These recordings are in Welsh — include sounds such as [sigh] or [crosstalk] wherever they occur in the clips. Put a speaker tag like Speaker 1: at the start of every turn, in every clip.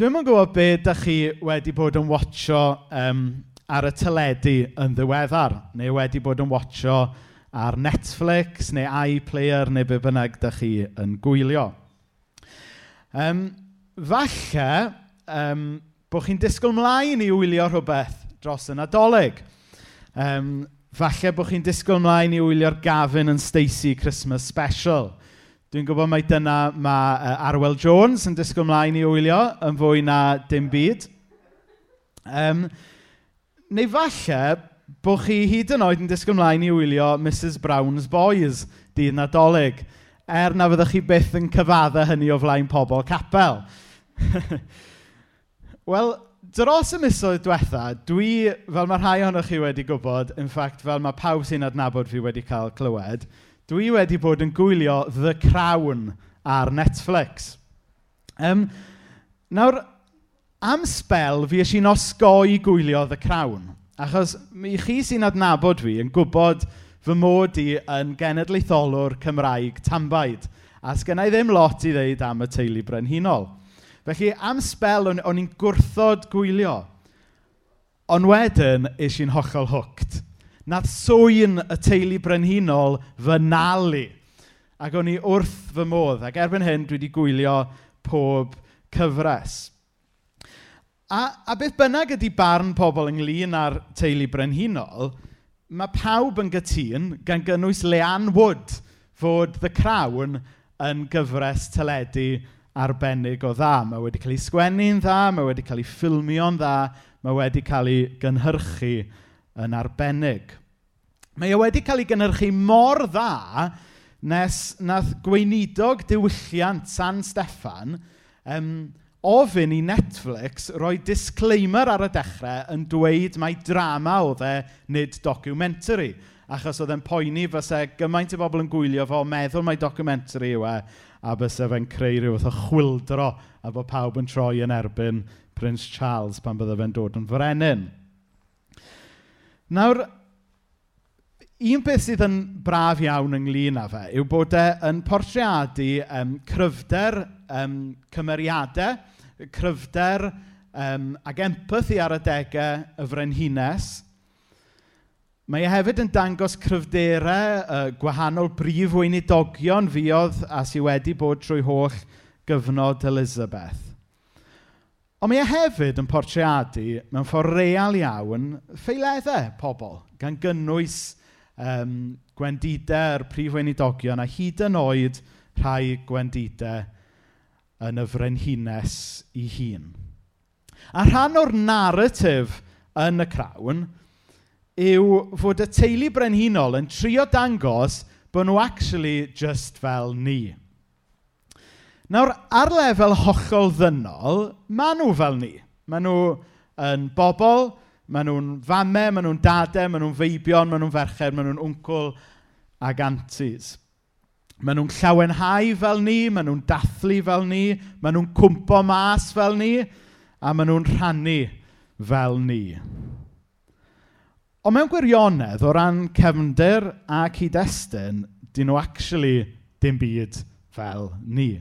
Speaker 1: Dwi'n yn gwybod be dych chi wedi bod yn watcho um, ar y teledu yn ddiweddar, neu wedi bod yn watcho ar Netflix neu iPlayer neu be bynnag dych chi yn gwylio. Um, falle um, bod chi'n disgwyl mlaen i wylio rhywbeth dros y Nadolig. Um, falle bod chi'n disgwyl mlaen i wylio'r gafin yn Stacey Christmas Special. Dwi'n gwybod mai dyna mae uh, Arwel Jones yn disgwyl mlaen i wylio yn fwy na dim byd. Um, neu falle bod chi hyd yn oed yn disgwyl mlaen i wylio Mrs Brown's Boys, dydd nadolig, er na fyddwch chi byth yn cyfadda hynny o flaen pobl capel. [laughs] Wel, dros y misoedd diwetha, dwi, fel mae rhai ohonoch chi wedi gwybod, in fact, fel mae pawb sy'n adnabod fi wedi cael clywed, Dwi wedi bod yn gwylio The Crown ar Netflix. Um, nawr, am spel fi eisiau osgoi gwylio The Crown. Achos mi chi sy'n adnabod fi yn gwybod fy mod i yn genedlaetholwr Cymraeg tambaid. A sgennau ddim lot i ddeud am y teulu brenhinol. Felly am spel o'n, on i'n gwrthod gwylio. Ond wedyn, eisiau'n hollol hooked nath swy'n y teulu brenhinol fy nalu. Ac o'n i wrth fy modd, ac erbyn hyn dwi wedi gwylio pob cyfres. A, a beth bynnag ydy barn pobl ynglyn â'r teulu brenhinol, mae pawb yn gytun gan gynnwys Leanne Wood fod The Crown yn gyfres teledu arbennig o dda. Mae wedi cael ei sgwennu'n dda, mae wedi cael ei ffilmio'n dda, mae wedi cael ei gynhyrchu yn arbennig. Mae e wedi cael ei gynhyrchu mor dda nes nath gweinidog diwylliant San Steffan um, ofyn i Netflix roi disclaimer ar y dechrau yn dweud mai drama oedd e nid documentary. Achos oedd e'n poeni fysa gymaint o bobl yn gwylio fo, meddwl mai documentary yw e, a bysa fe'n creu rhyw o chwildro a bod pawb yn troi yn erbyn Prince Charles pan bydde fe'n dod yn frenin. Nawr, un beth sydd yn braf iawn ynglyn â fe yw bod e yn portreadu um, cryfder, um, cymeriadau, cryfder um, ac empathi ar y degau y frenhines. Mae e hefyd yn dangos cryfderau uh, gwahanol brif weinidogion fiodd a sydd wedi bod trwy holl gyfnod Elizabeth. Ond mae e hefyd yn portreadu mewn ffordd real iawn ffeileddau pobl, gan gynnwys um, gwendidau yr prif weinidogion a hyd yn oed rhai gwendidau yn y frenhines i hun. A rhan o'r narratif yn y crawn yw fod y teulu brenhinol yn trio dangos bod nhw actually just fel ni. Nawr, ar lefel hollol ddynol, maen nhw fel ni. Maen nhw yn bobl maen nhw'n famau, maen nhw'n dadau, maen nhw'n feibion, maen nhw'n ferched, maen nhw'n wncl ac antis. Maen nhw'n llawenhau fel ni, maen nhw'n dathlu fel ni, maen nhw'n cwmpo mas fel ni, a maen nhw'n rhannu fel ni. Ond mewn gwirionedd, o ran cefndir a cyd-destun, dyn nhw actually dim byd fel ni.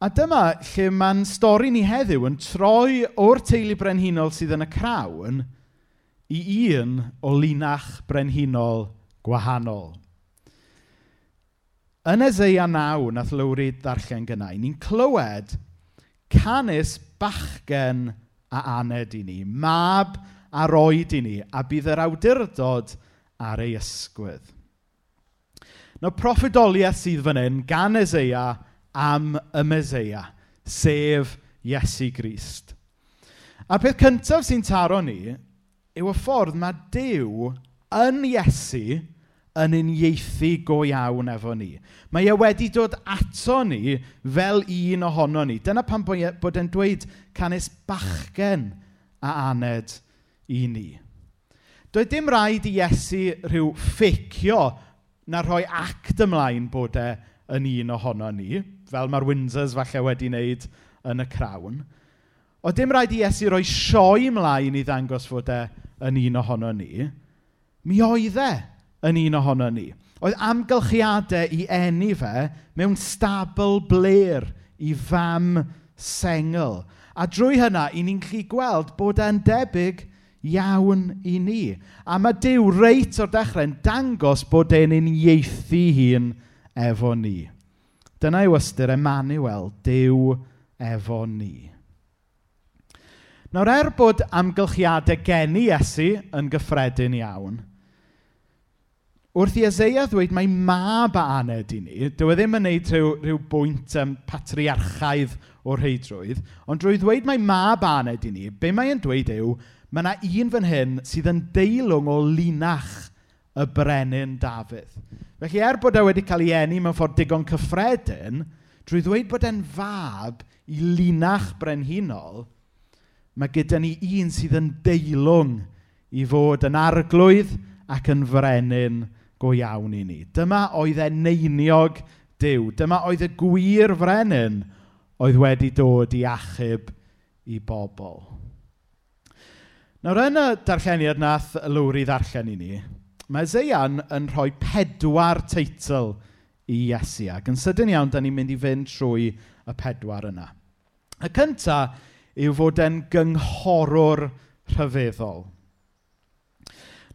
Speaker 1: A dyma lle mae'n stori ni heddiw yn troi o'r teulu brenhinol sydd yn y crawn i un o linach brenhinol gwahanol. Yn Ezeia 9, nath Lowri ddarllen gynnau, ni'n clywed canis bachgen a aned i ni, mab a roed i ni, a bydd yr awdurdod ar ei ysgwydd. Nawr, proffedoliaeth sydd fan hyn gan Ezeia am y Meseia, sef Iesu Grist. A'r peth cyntaf sy'n taro ni yw y ffordd mae Dyw yn Iesu yn uniaethu go iawn efo ni. Mae e wedi dod ato ni fel un ohono ni. Dyna pan bod e'n dweud canes bachgen a aned i ni. Doedd dim rhaid i Iesu rhyw fficio na rhoi act ymlaen bod e yn un ohono ni fel mae'r Windsors falle wedi wneud yn y crawn. O dim rhaid i Iesu roi sioi mlaen i ddangos fod e yn un ohono ni. Mi oedd e yn un ohono ni. Oedd amgylchiadau i enni fe mewn stabl bler i fam sengl. A drwy hynna, i ni'n gallu gweld bod e'n debyg iawn i ni. A mae Dyw reit o'r dechrau'n dangos bod e'n uniaethu hun efo ni. Dyna yw ystyr Emmanuel, Dyw efo ni. Nawr er bod amgylchiadau geni Iesu yn gyffredin iawn, wrth i Ezeia ddweud mae mab a aned i ni, dyw e ddim yn gwneud rhyw, rhyw bwynt um, patriarchaidd o'r heidrwydd, ond drwy ddweud mae mab a aned i ni, be mae'n dweud yw, mae yna un fan hyn sydd yn deilwng o linach y brenin Dafydd. Felly, er bod e wedi cael ei eni mewn ffordd digon cyffredin, drwy ddweud bod e'n fab i linach brenhinol, mae gyda ni un sydd yn deilwng i fod yn arglwydd ac yn frenin go iawn i ni. Dyma oedd e neiniog Dyw. Dyma oedd y gwir frenin oedd wedi dod i achub i bobl. Nawr yn y darlleniad nath y lwri ddarllen i ni, mae Zeian yn rhoi pedwar teitl i Iesu. Ac yn sydyn iawn, da ni'n mynd i fynd trwy y pedwar yna. Y cyntaf yw fod e'n gynghorwr rhyfeddol.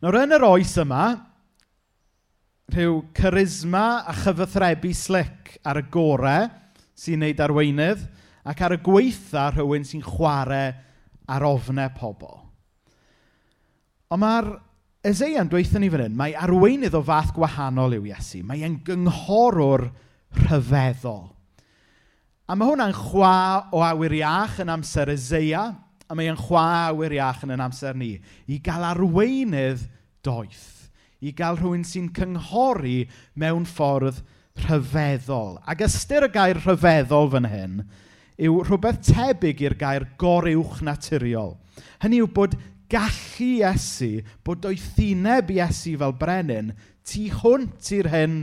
Speaker 1: Nawr yn yr oes yma, rhyw charisma a chyfathrebu slic ar y gorau sy'n neud arweinydd ac ar y gweitha rhywun sy'n chwarae ar ofnau pobl. Ond mae'r Eseia'n dweithio ni fan hyn, mae arweinydd o fath gwahanol yw Iesu. Mae e'n gynghorwr rhyfeddol. A mae hwnna'n chwa o awyr iach yn amser Eseia, a mae e'n chwa awyr iach yn yn amser ni, i gael arweinydd doeth, i gael rhywun sy'n cynghori mewn ffordd rhyfeddol. Ac ystyr y gair rhyfeddol fan hyn yw rhywbeth tebyg i'r gair goruwch naturiol. Hynny yw bod gallu Iesu, bod o'i thineb Iesu fel brenin, tu hwnt i'r hyn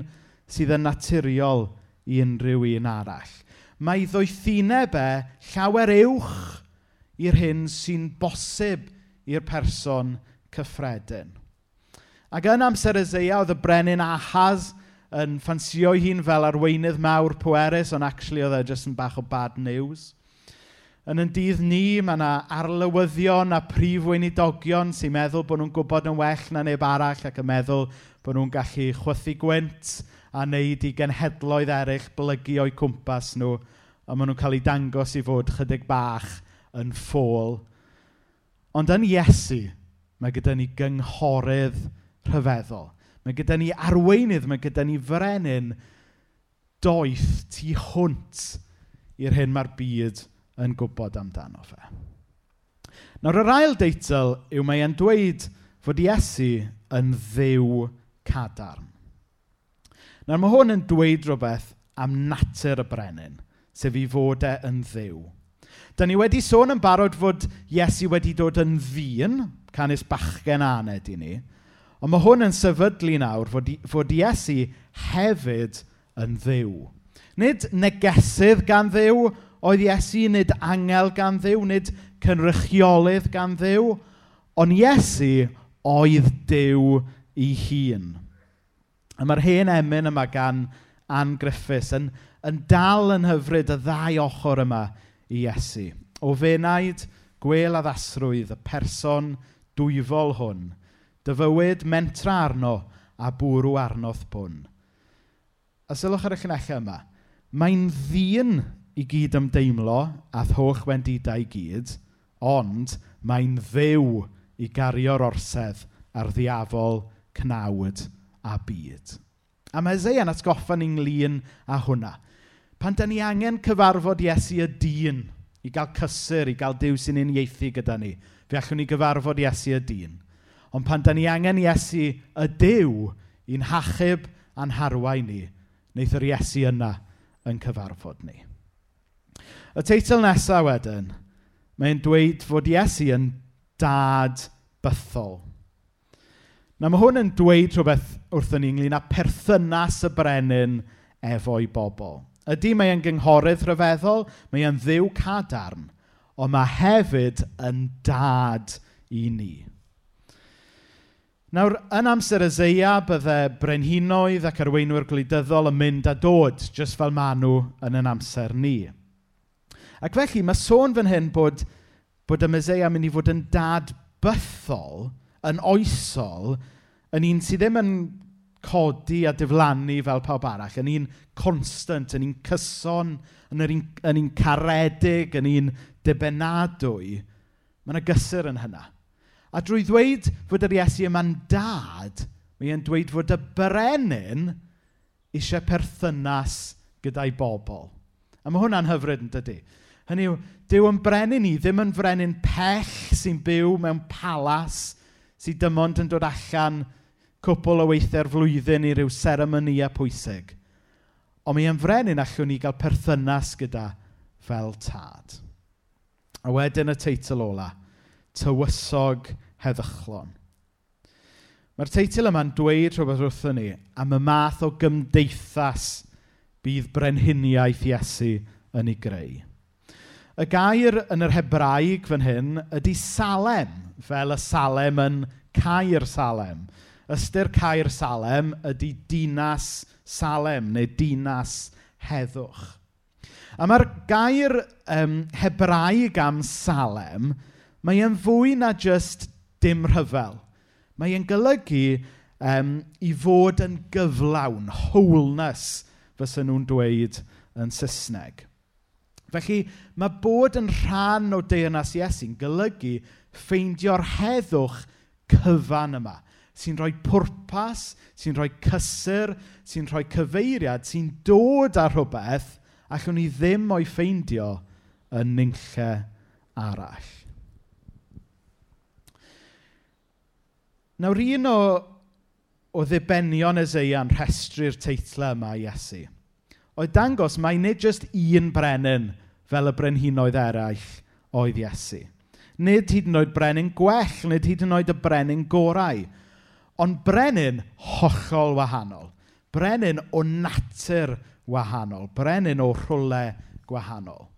Speaker 1: sydd yn naturiol i unrhyw un arall. Mae ddoethineb e llawer uwch i'r hyn sy'n bosib i'r person cyffredin. Ac yn amser Ezeia, oedd y brenin Ahaz yn ffansio hi'n fel arweinydd mawr pwerus, ond actually oedd e jyst yn bach o bad news. Yn ein dydd ni, mae yna arlywyddion a prif weinidogion sy'n meddwl bod nhw'n gwybod yn well na neb arall ac yn meddwl bod nhw'n gallu chwythu gwynt a wneud i genhedloedd eraill blygu o'i cwmpas nhw a maen nhw'n cael eu dangos i fod chydig bach yn ffôl. Ond yn Iesu, mae gyda ni gynghorydd rhyfeddol. Mae gyda ni arweinydd, mae gyda ni frenin doeth tu hwnt i'r hyn mae'r byd yn yn gwybod amdano fe. Nawr, yr ail deitl yw mae e'n dweud fod Iesu yn ddiw cadarn. Nawr, mae hwn yn dweud rhywbeth am natur y brenin, sef i fod e yn ddiw. Da ni wedi sôn yn barod fod Iesu wedi dod yn ddyn, canis bachgen aned i ni, ond mae hwn yn sefydlu nawr fod, fod Iesu hefyd yn ddiw. Nid negesydd gan ddiw, oedd Iesu nid angel gan ddiw, nid cynrychiolydd gan ddiw, ond Iesu oedd diw ei hun. A mae'r hen emyn yma gan Ann Griffiths yn, yn dal yn hyfryd y ddau ochr yma i Iesu. O fenaid, gwel a ddasrwydd, y person dwyfol hwn, dyfywyd mentra arno a bwrw arnodd bwn. A sylwch ar y llunellau yma, mae'n ddyn i gyd ymdeimlo ath thwch wendidau i gyd, ond mae'n ddew i gario'r orsedd ar ddiafol, cnawd a byd. A mae Eseia'n atgoffa ni'n lun a hwnna. Pan da ni angen cyfarfod Iesu y dyn i gael cysur, i gael Dyw sy'n uniaethu gyda ni, fe allwn ni gyfarfod Iesu y dyn. Ond pan da ni angen Iesu y Dyw i'n hachub a'n harwain ni, wneith yr Iesu yna yn cyfarfod ni. Y teitl nesaf wedyn, mae'n dweud fod Iesu yn dad bythol. Na mae hwn yn dweud rhywbeth wrthyn ni ynglyn â perthynas y brenin efo'i bobl. Ydy mae e'n gynghorydd rhyfeddol, mae e'n ddiw cadarn, ond mae hefyd yn dad i ni. Nawr, yn amser Ezeia, bydde brenhinoedd ac arweinwyr gwleidyddol yn mynd a dod, jyst fel maen nhw yn yn amser ni. Ac felly mae sôn fan hyn bod, bod y Meseia mynd i fod yn dadbythol, yn oesol, yn un sydd ddim yn codi a diflannu fel pawb arall, yn un constant, yn un cyson, yn un, yn un caredig, yn un debenadwy. Mae yna gysur yn hynna. A drwy ddweud fod yr Iesu yma'n dad, mae e'n dweud fod y brenin eisiau perthynas gyda'i bobl. A mae hwnna'n hyfryd yn dydy. Hynny yw, Dyw yn brenin ni ddim yn frenin pell sy'n byw mewn palas sydd dim ond yn dod allan cwpl o weithiau'r flwyddyn i ryw seremonia pwysig. Ond mae e'n frenin allwn ni gael perthynas gyda fel tad. A wedyn y teitl ola, Tywysog Heddychlon. Mae'r teitl yma'n dweud rhywbeth wrthyn ni am y math o gymdeithas bydd brenhiniaeth Iesu yn ei greu. Y gair yn yr Hebraeg fan hyn ydy salem, fel y salem yn Cair Salem. Ystyr Cair Salem ydy dinas Salem neu dinas heddwch. A mae'r gair um, Hebraeg am Salem, mae e'n fwy na jyst dim rhyfel. Mae e'n golygu um, i fod yn gyflawn, wholeness, fysyn nhw'n dweud yn Saesneg. Felly, mae bod yn rhan o deyrnas Iesu'n golygu ffeindio'r heddwch cyfan yma, sy'n rhoi pwrpas, sy'n rhoi cysur, sy'n rhoi cyfeiriad, sy'n dod â rhywbeth allwn ni ddim o'i ffeindio yn nynlle arall. Nawr un o, o ddibenion Eseia'n rhestru'r teitlau yma i Iesu oedd dangos mai nid jyst un brenin fel y brenhinoedd eraill oedd Iesu. Nid hyd yn oed brenin gwell, nid hyd yn oed y brenin gorau. Ond brenin hollol wahanol. Brenin o natur wahanol. Brenin o rhwle gwahanol.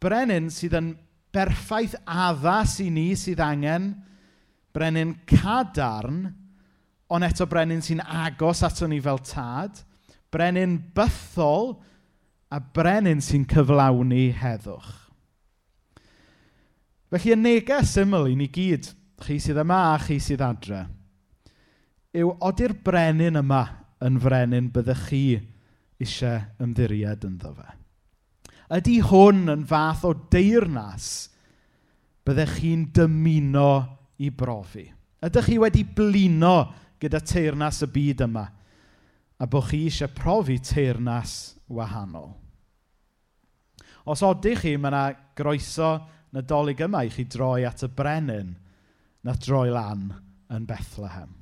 Speaker 1: Brenin sydd yn berffaith addas i ni sydd angen. Brenin cadarn, ond eto brenin sy'n agos ato ni fel tad. Brenin bythol a brenin sy'n cyflawni heddwch. Felly y neges syml i ni gyd, chi sydd yma a chi sydd adre, yw ody'r brenin yma yn frenin byddwch chi eisiau ymddiried ynddo fe. Ydy hwn yn fath o deyrnas byddwch chi'n dymuno i brofi? Ydych chi wedi blino gyda teyrnas y byd yma? a bod chi eisiau profi teirnas wahanol. Os odych chi, mae yna groeso nadolig yma i chi droi at y brenin na droi lan yn Bethlehem.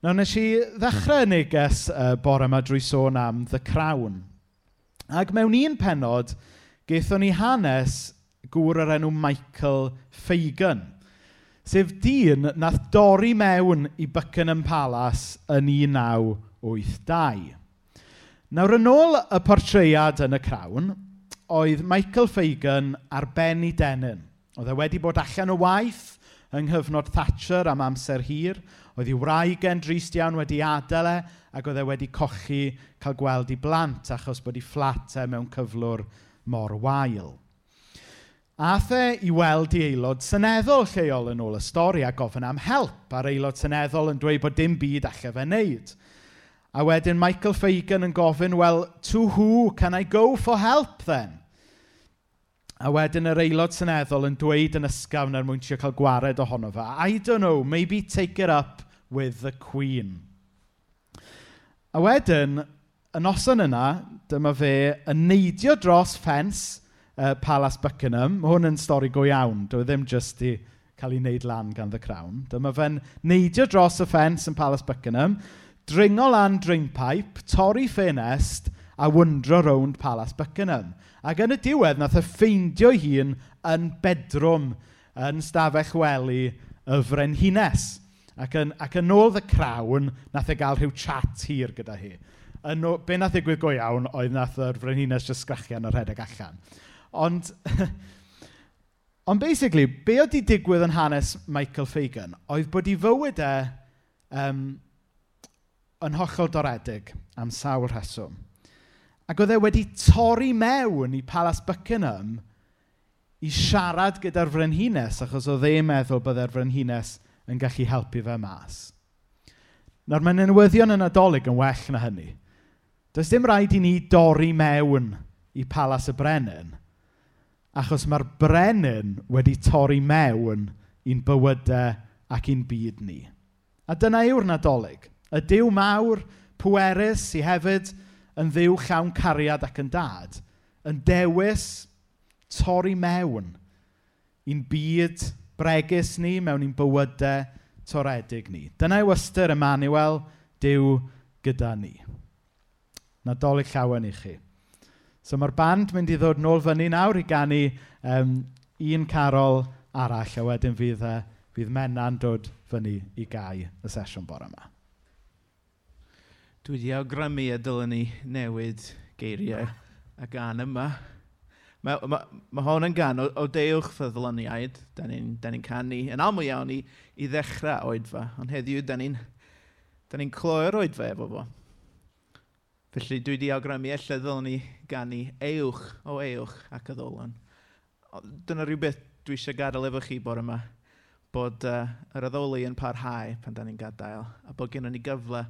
Speaker 1: Nawr nes i ddechrau neges uh, bore yma drwy sôn am The Crown. Ac mewn un penod, gaethon ni hanes gŵr yr enw Michael Fagan – sef dyn nath dorri mewn i Buckingham Palace yn 1982. Nawr, yn ôl y portreiad yn y crawn, oedd Michael Fagan ar ben i denyn. Oedd e wedi bod allan o waith yng nghyfnod Thatcher am amser hir. Oedd ei wraig yn drist iawn wedi adael e, ac oedd e wedi cochi cael gweld i blant achos bod ei fflat e mewn cyflwr mor wael. A ath e i weld i aelod syneddol lleol yn ôl y stori a gofyn am help a'r aelod syneddol yn dweud bod dim byd allai fe wneud. A wedyn Michael Fagan yn gofyn, well, to who can I go for help then? A wedyn yr aelod syneddol yn dweud yn ysgafn er mwyn trio cael gwared ohono fe. I don't know, maybe take it up with the Queen. A wedyn, y noson yna, dyma fe yn neidio dros ffens uh, Palace Buckingham. Mae hwn yn stori go iawn. Dwi e ddim jyst i cael ei wneud lan gan The Crown. Dyma e- fe'n neidio dros y ffens yn Palace Buckingham, dringo lan drainpipe, torri ffenest a wyndro rownd Palace Buckingham. Ac yn y diwedd, nath y ffeindio hun yn bedrwm yn stafell wely y frenhines. Ac yn, ac yn ôl The Crown, nath e gael rhyw chat hir gyda hi. Yn, be nath ddigwydd go iawn oedd nath yr frenhines jyst sgrachian yn rhedeg allan. Ond, [laughs] ond basically, be oedd wedi digwydd yn hanes Michael Fagan oedd bod ei fywyd e um, yn hollol doredig am sawl rheswm. Ac oedd e wedi torri mewn i Palace Buckingham i siarad gyda'r frenhines, achos oedd e'n meddwl byddai'r e'r frenhines yn gallu helpu fe mas. Nawr mae newyddion yn adolyg yn well na hynny. Does dim rhaid i ni dorri mewn i Palas y Brenin, achos mae'r brenin wedi torri mewn i'n bywydau ac i'n byd ni. A dyna yw'r nadolig. Y diw mawr, pwerus, sy hefyd yn ddiw llawn cariad ac yn dad, yn dewis torri mewn i'n byd bregus ni, mewn i'n bywydau toredig ni. Dyna yw ystyr Emmanuel, diw gyda ni. Nadolig llawen i chi. So mae'r band mynd i ddod nôl fyny nawr i gannu um, un carol arall, a wedyn fydd, uh, fydd menna'n dod fyny i gau y sesiwn bore yma.
Speaker 2: Dwi wedi awgrymu y dylen ni newid geiriau y gan yma. Mae, ma, ma hon yn gan o, o dewch ffyddloniaid, da ni'n ni, ni canu, yn aml iawn i, i ddechrau oedfa, ond heddiw da ni'n ni cloi'r oedfa efo fo. Felly dwi wedi awgrymu lle ddylwn ni gannu ewch o ewch ac y ddolon. Dyna rhywbeth dwi eisiau gadael efo chi bore yma, bod uh, yr addoli yn parhau pan da ni'n gadael, a bod gennym ni gyfle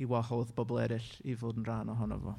Speaker 2: i wahodd bobl eraill i fod yn rhan ohono fo.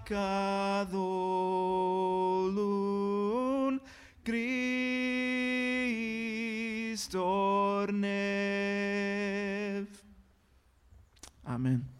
Speaker 2: Acadolun Christornev. Amen.